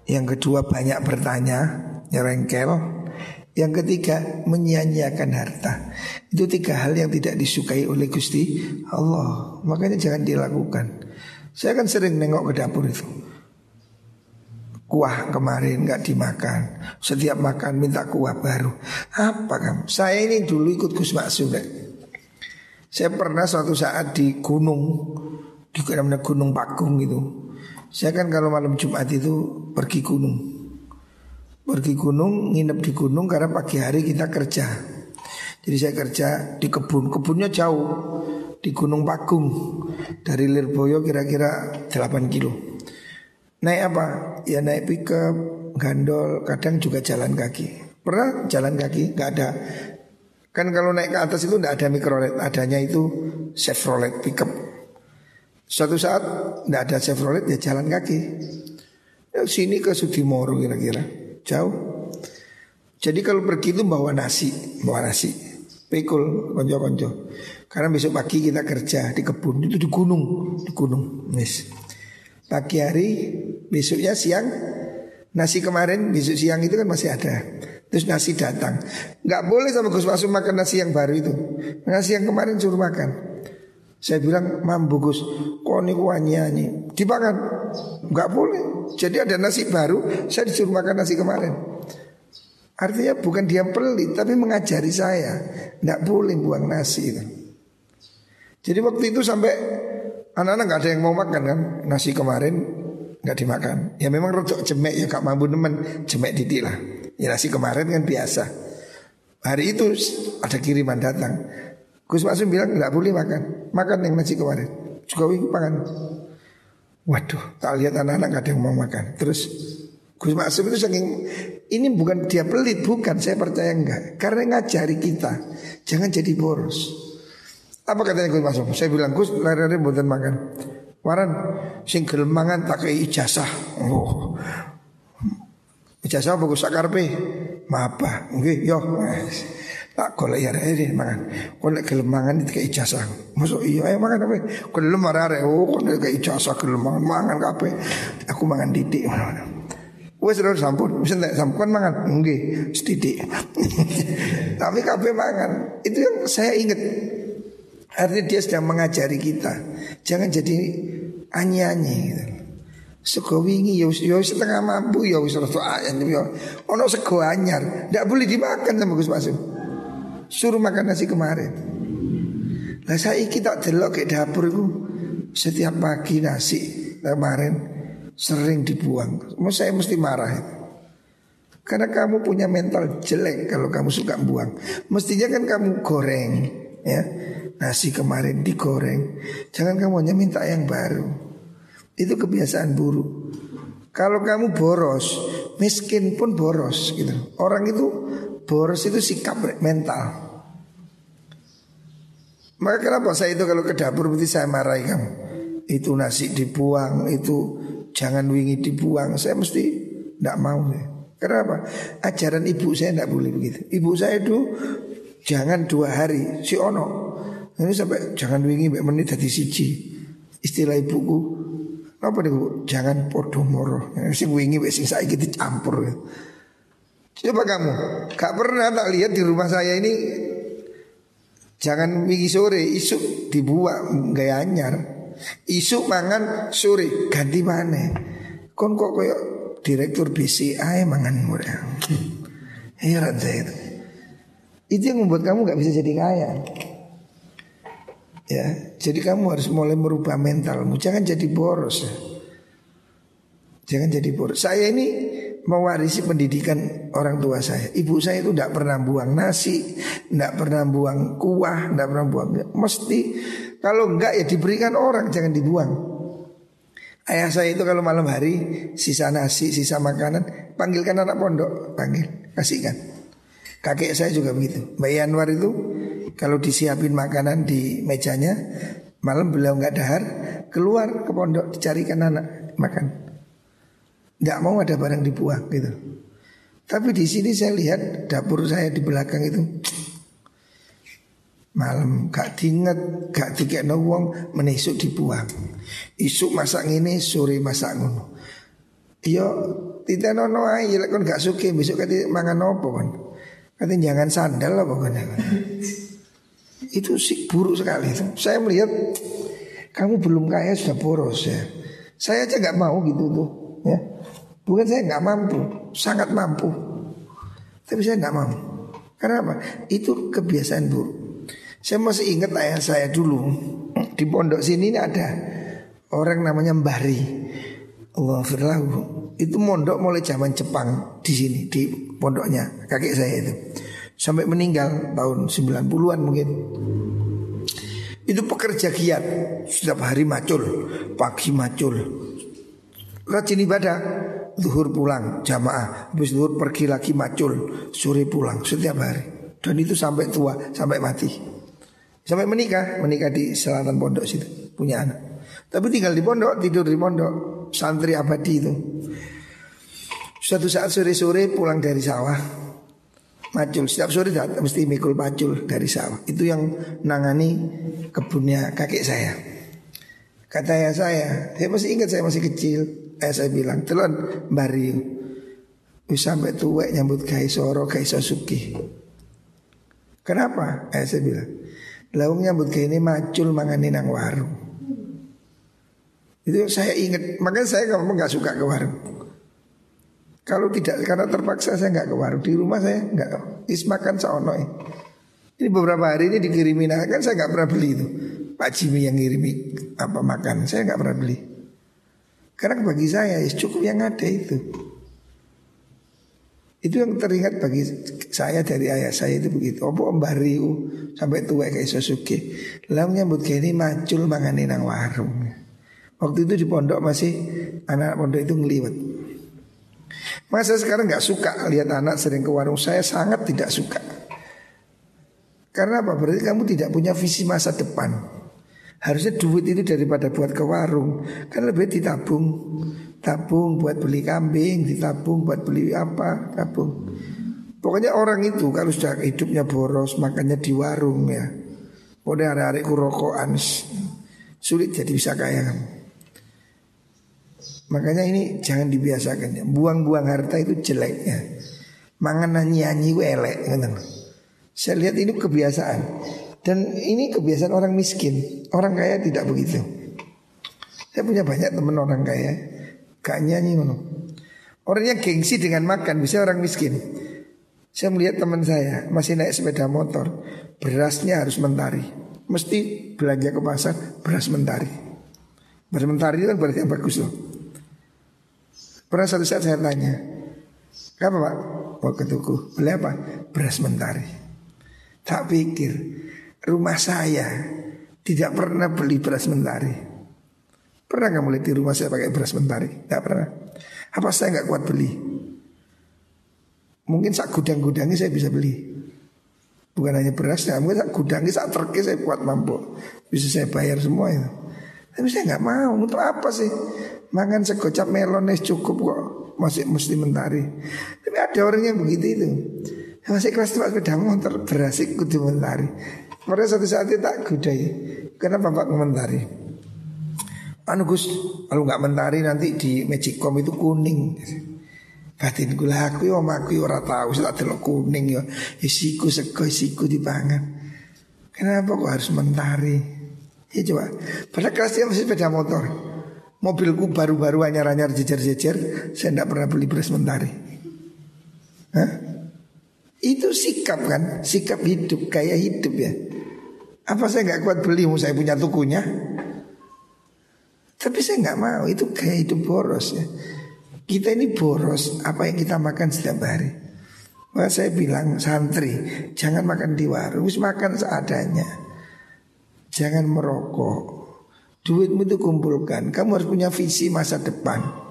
Yang kedua banyak bertanya, nyerengkel. Yang ketiga menyia-nyiakan harta. Itu tiga hal yang tidak disukai oleh Gusti Allah. Makanya jangan dilakukan. Saya kan sering nengok ke dapur itu. Kuah kemarin nggak dimakan. Setiap makan minta kuah baru. Apa kamu? Saya ini dulu ikut Gus Maksum. Saya pernah suatu saat di gunung di namanya Gunung Pakung gitu. Saya kan kalau malam Jumat itu pergi gunung. Pergi gunung, nginep di gunung karena pagi hari kita kerja. Jadi saya kerja di kebun, kebunnya jauh di Gunung Pakung dari Lirboyo kira-kira 8 kilo. Naik apa? Ya naik pickup, gandol, kadang juga jalan kaki. Pernah jalan kaki? Gak ada Kan kalau naik ke atas itu tidak ada mikrolet, adanya itu Chevrolet pickup. Suatu saat tidak ada Chevrolet ya jalan kaki. Ya, sini ke Sudimoro kira-kira jauh. Jadi kalau pergi itu bawa nasi, bawa nasi, pikul konco-konco. Karena besok pagi kita kerja di kebun itu di gunung, di gunung. Yes. Pagi hari besoknya siang nasi kemarin besok siang itu kan masih ada. Terus nasi datang. Nggak boleh sama Gus Masum makan nasi yang baru itu. Nasi yang kemarin suruh makan. Saya bilang mampu Gus, kok ini nyanyi dimakan? Nggak boleh. Jadi ada nasi baru, saya disuruh makan nasi kemarin. Artinya bukan dia pelit, tapi mengajari saya. Nggak boleh buang nasi itu. Jadi waktu itu sampai anak-anak nggak ada yang mau makan kan nasi kemarin nggak dimakan. Ya memang rotok jemek ya kak mampu temen jemek didik lah. Ya nasi kemarin kan biasa. Hari itu ada kiriman datang. Gus Maksum bilang nggak boleh makan. Makan yang nasi kemarin. Jokowi makan. Waduh, tak lihat anak-anak gak ada yang mau makan. Terus Gus Maksum itu saking ini bukan dia pelit, bukan saya percaya enggak. Karena ngajari kita jangan jadi boros. Apa katanya Gus Maksum? Saya bilang Gus lari-lari buatan makan. Waran sing mangan tak kei ijazah. Oh. Ijazah apa Gus sakarpe? Mapa. Nggih, yo. Tak golek ya ini mangan. Golek gelem mangan itu kayak ijazah. Masuk iya ayo makan apa? Gelem arek oh golek kayak ijazah gelem mangan mangan. Aku mangan didik Wes terus sampun, bisa tak sampun mangan? Nggih, sedidik. Tapi kabeh mangan. Itu yang saya ingat. Artinya dia sedang mengajari kita. Jangan jadi anyi-anyi gitu. Sego wingi ya ya setengah mampu ya wis rada ayam ya. Ono sego anyar, ndak boleh dimakan sama Gus Masim. Suruh makan nasi kemarin Lah saya tak delok ke dapur itu Setiap pagi nasi kemarin Sering dibuang Mau saya mesti marah itu Karena kamu punya mental jelek Kalau kamu suka buang Mestinya kan kamu goreng ya Nasi kemarin digoreng Jangan kamu hanya minta yang baru Itu kebiasaan buruk Kalau kamu boros Miskin pun boros gitu Orang itu Boros itu sikap mental. Maka kenapa saya itu kalau ke dapur berarti saya marahi kamu. Itu nasi dibuang, itu jangan wingi dibuang. Saya mesti tidak mau. Ya. Kenapa? Ajaran ibu saya tidak boleh begitu. Ibu saya itu jangan dua hari si ono. Ini sampai jangan wingi menit dari siji. Istilah ibuku apa nih Jangan podo moro. Sing wingi sing saiki dicampur. Coba kamu, gak pernah tak lihat di rumah saya ini Jangan wingi sore, isuk dibuang gaya anyar Isuk mangan sore ganti mana Kon kok kayak direktur BCA mangan murah Heran saya itu Itu yang membuat kamu gak bisa jadi kaya Ya, jadi kamu harus mulai merubah mentalmu Jangan jadi boros Jangan jadi boros Saya ini mewarisi pendidikan orang tua saya. Ibu saya itu tidak pernah buang nasi, tidak pernah buang kuah, tidak pernah buang. Mesti kalau enggak ya diberikan orang, jangan dibuang. Ayah saya itu kalau malam hari sisa nasi, sisa makanan, panggilkan anak pondok, panggil, kasihkan. Kakek saya juga begitu. Mbak Yanwar itu kalau disiapin makanan di mejanya, malam beliau nggak dahar, keluar ke pondok dicarikan anak makan nggak mau ada barang dibuang gitu. Tapi di sini saya lihat dapur saya di belakang itu malam gak diinget, gak tiga wong menisuk dibuang. Isuk masak ini, sore masak ngono. Iya, tidak nono aja, kan gak suka besok kati mangan opo kan. Kati jangan sandal lah pokoknya. Itu sih buruk sekali. Saya melihat kamu belum kaya sudah boros ya. Saya aja nggak mau gitu tuh, ya. Bukan saya nggak mampu, sangat mampu. Tapi saya nggak mau. Karena apa? Itu kebiasaan buruk. Saya masih ingat ayah saya dulu di pondok sini ini ada orang namanya Mbari. Allah firlahu. Itu mondok mulai zaman Jepang di sini di pondoknya kakek saya itu. Sampai meninggal tahun 90-an mungkin. Itu pekerja giat Setiap hari macul Pagi macul. Rajin ibadah Zuhur pulang jamaah. Habis zuhur pergi lagi macul Sore pulang setiap hari. Dan itu sampai tua Sampai mati. Sampai menikah Menikah di selatan pondok situ Punya anak Tapi tinggal di pondok Tidur di pondok Santri abadi itu Suatu saat sore-sore pulang dari sawah Macul Setiap sore datang Mesti mikul macul dari sawah Itu yang nangani kebunnya kakek saya Kata ayah saya, saya masih ingat saya masih kecil. Ayah saya bilang, telon bari. Sampai tua nyambut kai soro kai sosuki. Kenapa? Ayah saya bilang, laung nyambut kai macul mangani nang warung. Itu saya ingat, makanya saya kamu nggak suka ke warung. Kalau tidak karena terpaksa saya nggak ke warung di rumah saya nggak is makan seono Ini beberapa hari ini dikirimin kan saya nggak pernah beli itu. Pak Jimmy yang ngirimi apa makan saya nggak pernah beli. Karena bagi saya ya cukup yang ada itu. Itu yang teringat bagi saya dari ayah saya itu begitu. Opo mbariu sampai tua kayak Sosuke. Lalu nyambut ini macul mangani nang warung. Waktu itu di pondok masih anak pondok itu ngeliwat. Maka saya sekarang nggak suka lihat anak sering ke warung. Saya sangat tidak suka. Karena apa? Berarti kamu tidak punya visi masa depan. Harusnya duit itu daripada buat ke warung. Kan lebih ditabung. Tabung buat beli kambing, ditabung buat beli apa, tabung. Pokoknya orang itu kalau sudah hidupnya boros, makannya di warung ya. Pokoknya hari-hari kurokokan sulit jadi bisa kaya kamu. Makanya ini jangan dibiasakan ya. Buang-buang harta itu jelek ya. Mangan nyanyi elek gitu. Saya lihat ini kebiasaan. Dan ini kebiasaan orang miskin. Orang kaya tidak begitu. Saya punya banyak teman orang kaya. Gak nyanyi ngono. Orangnya gengsi dengan makan. Bisa orang miskin. Saya melihat teman saya masih naik sepeda motor. Berasnya harus mentari. Mesti belanja ke pasar beras mentari. Beras mentari itu kan beras yang bagus loh. Pernah satu saat saya tanya, apa pak? Mau ke tuku, beli apa? Beras mentari. Tak pikir, rumah saya tidak pernah beli beras mentari. Pernah nggak mulai di rumah saya pakai beras mentari? Tidak pernah. Apa saya nggak kuat beli? Mungkin saat gudang-gudangnya saya bisa beli. Bukan hanya beras, ya, mungkin saat gudangnya saat terkes saya kuat mampu. Bisa saya bayar semua itu. Tapi saya nggak mau. Untuk apa sih? Makan sekocap melon cukup kok Masih mesti mentari Tapi ada orang yang begitu itu Masih kelas tua sepeda motor Berasik kudu mentari Pada satu saat itu tak gudai Kenapa Pak komentari Anu Gus Kalau nggak mentari nanti di Magicom itu kuning Batin gula aku ya aku ya tahu saya tak kuning ya isiku sego isiku dipangan. Kenapa kok harus mentari? Ya coba. Pada kelas dia masih sepeda motor. Mobilku baru-baru anyar-anyar jejer-jejer Saya tidak pernah beli beras mentari. Hah? Itu sikap kan Sikap hidup, kayak hidup ya. Apa saya nggak kuat beli Saya punya tukunya? Tapi saya nggak mau Itu kayak hidup boros ya. Kita ini boros Apa yang kita makan setiap hari. Maka saya bilang santri Jangan makan di warung Makan seadanya. Jangan merokok Duitmu itu kumpulkan. Kamu harus punya visi masa depan.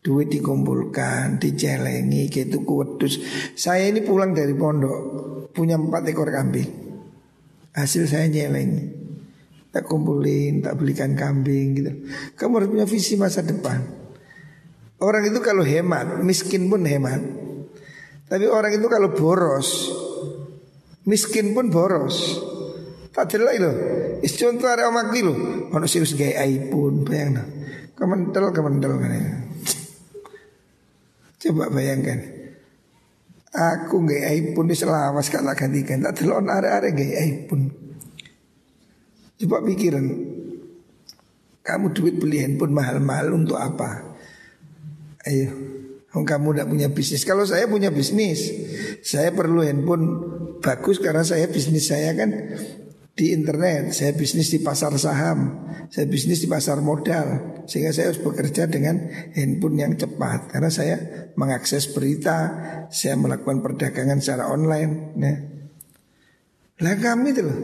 Duit dikumpulkan Dicelengi gitu kuwetus Saya ini pulang dari pondok Punya empat ekor kambing. Hasil saya nyeleng Tak kumpulin, tak belikan kambing gitu. Kamu harus punya visi masa depan. Orang itu kalau hemat Miskin pun hemat. Tapi orang itu kalau boros Miskin pun boros. Tak delok lho. Is contoh arek omak iki sing wis gawe iPhone, bayangno. Kementel kementel kan. Coba bayangkan. Aku nggak iPhone di selawas tak gantikan. Tak delok arek-arek gawe. Coba pikiran. Kamu duit beli handphone mahal-mahal untuk apa? Ayo, kamu tidak punya bisnis. Kalau saya punya bisnis, saya perlu handphone bagus karena saya bisnis saya kan di internet, saya bisnis di pasar saham, saya bisnis di pasar modal, sehingga saya harus bekerja dengan handphone yang cepat karena saya mengakses berita, saya melakukan perdagangan secara online. Ya. Lah kami itu loh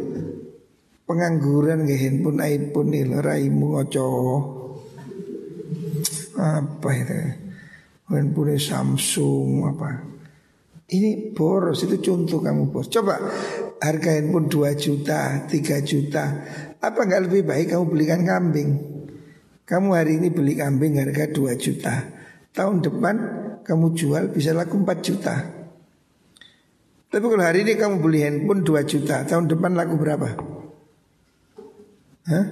pengangguran ke handphone iPhone nih loh, raimu ngoco apa itu handphone Samsung apa ini boros itu contoh kamu boros. Coba harga handphone 2 juta, 3 juta. Apa nggak lebih baik kamu belikan kambing? Kamu hari ini beli kambing harga 2 juta. Tahun depan kamu jual bisa laku 4 juta. Tapi kalau hari ini kamu beli handphone 2 juta, tahun depan laku berapa? Hah?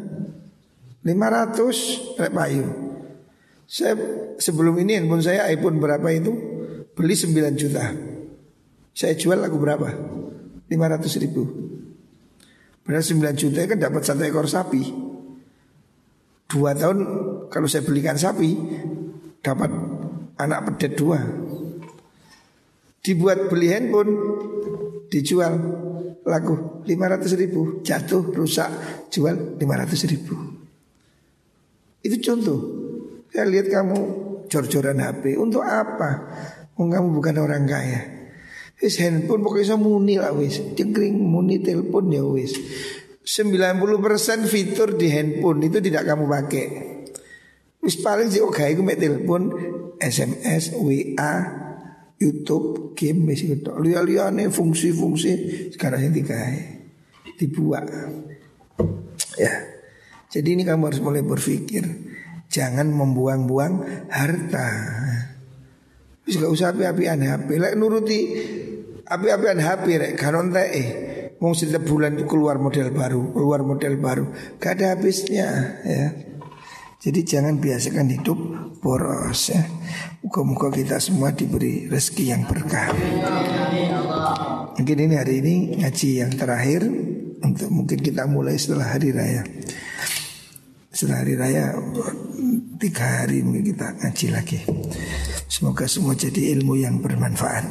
500 rek payu. Saya sebelum ini handphone saya iPhone berapa itu? Beli 9 juta. Saya jual lagu berapa? 500 ribu. Berarti 9 juta kan dapat satu ekor sapi. Dua tahun kalau saya belikan sapi dapat anak pedet dua. Dibuat beli handphone dijual laku 500 ribu jatuh rusak jual 500 ribu itu contoh saya lihat kamu jor-joran HP untuk apa oh, kamu bukan orang kaya wis handphone pokoknya muni lah wis cengkring muni telepon ya wis 90% fitur di handphone itu tidak kamu pakai wis paling sih oke aku telepon SMS WA YouTube, game wis iku Liya-liyane fungsi-fungsi sekarang yang tiga dibuat. Ya. Jadi ini kamu harus mulai berpikir jangan membuang-buang harta. Wis gak usah api-apian HP. Lek nuruti api-apian HP rek kanon eh Mau setiap bulan keluar model baru, keluar model baru. Gak ada habisnya ya. Jadi jangan biasakan hidup boros ya. Muka-muka kita semua diberi rezeki yang berkah. Mungkin ini hari ini ngaji yang terakhir untuk mungkin kita mulai setelah hari raya. Setelah hari raya tiga hari mungkin kita ngaji lagi. Semoga semua jadi ilmu yang bermanfaat.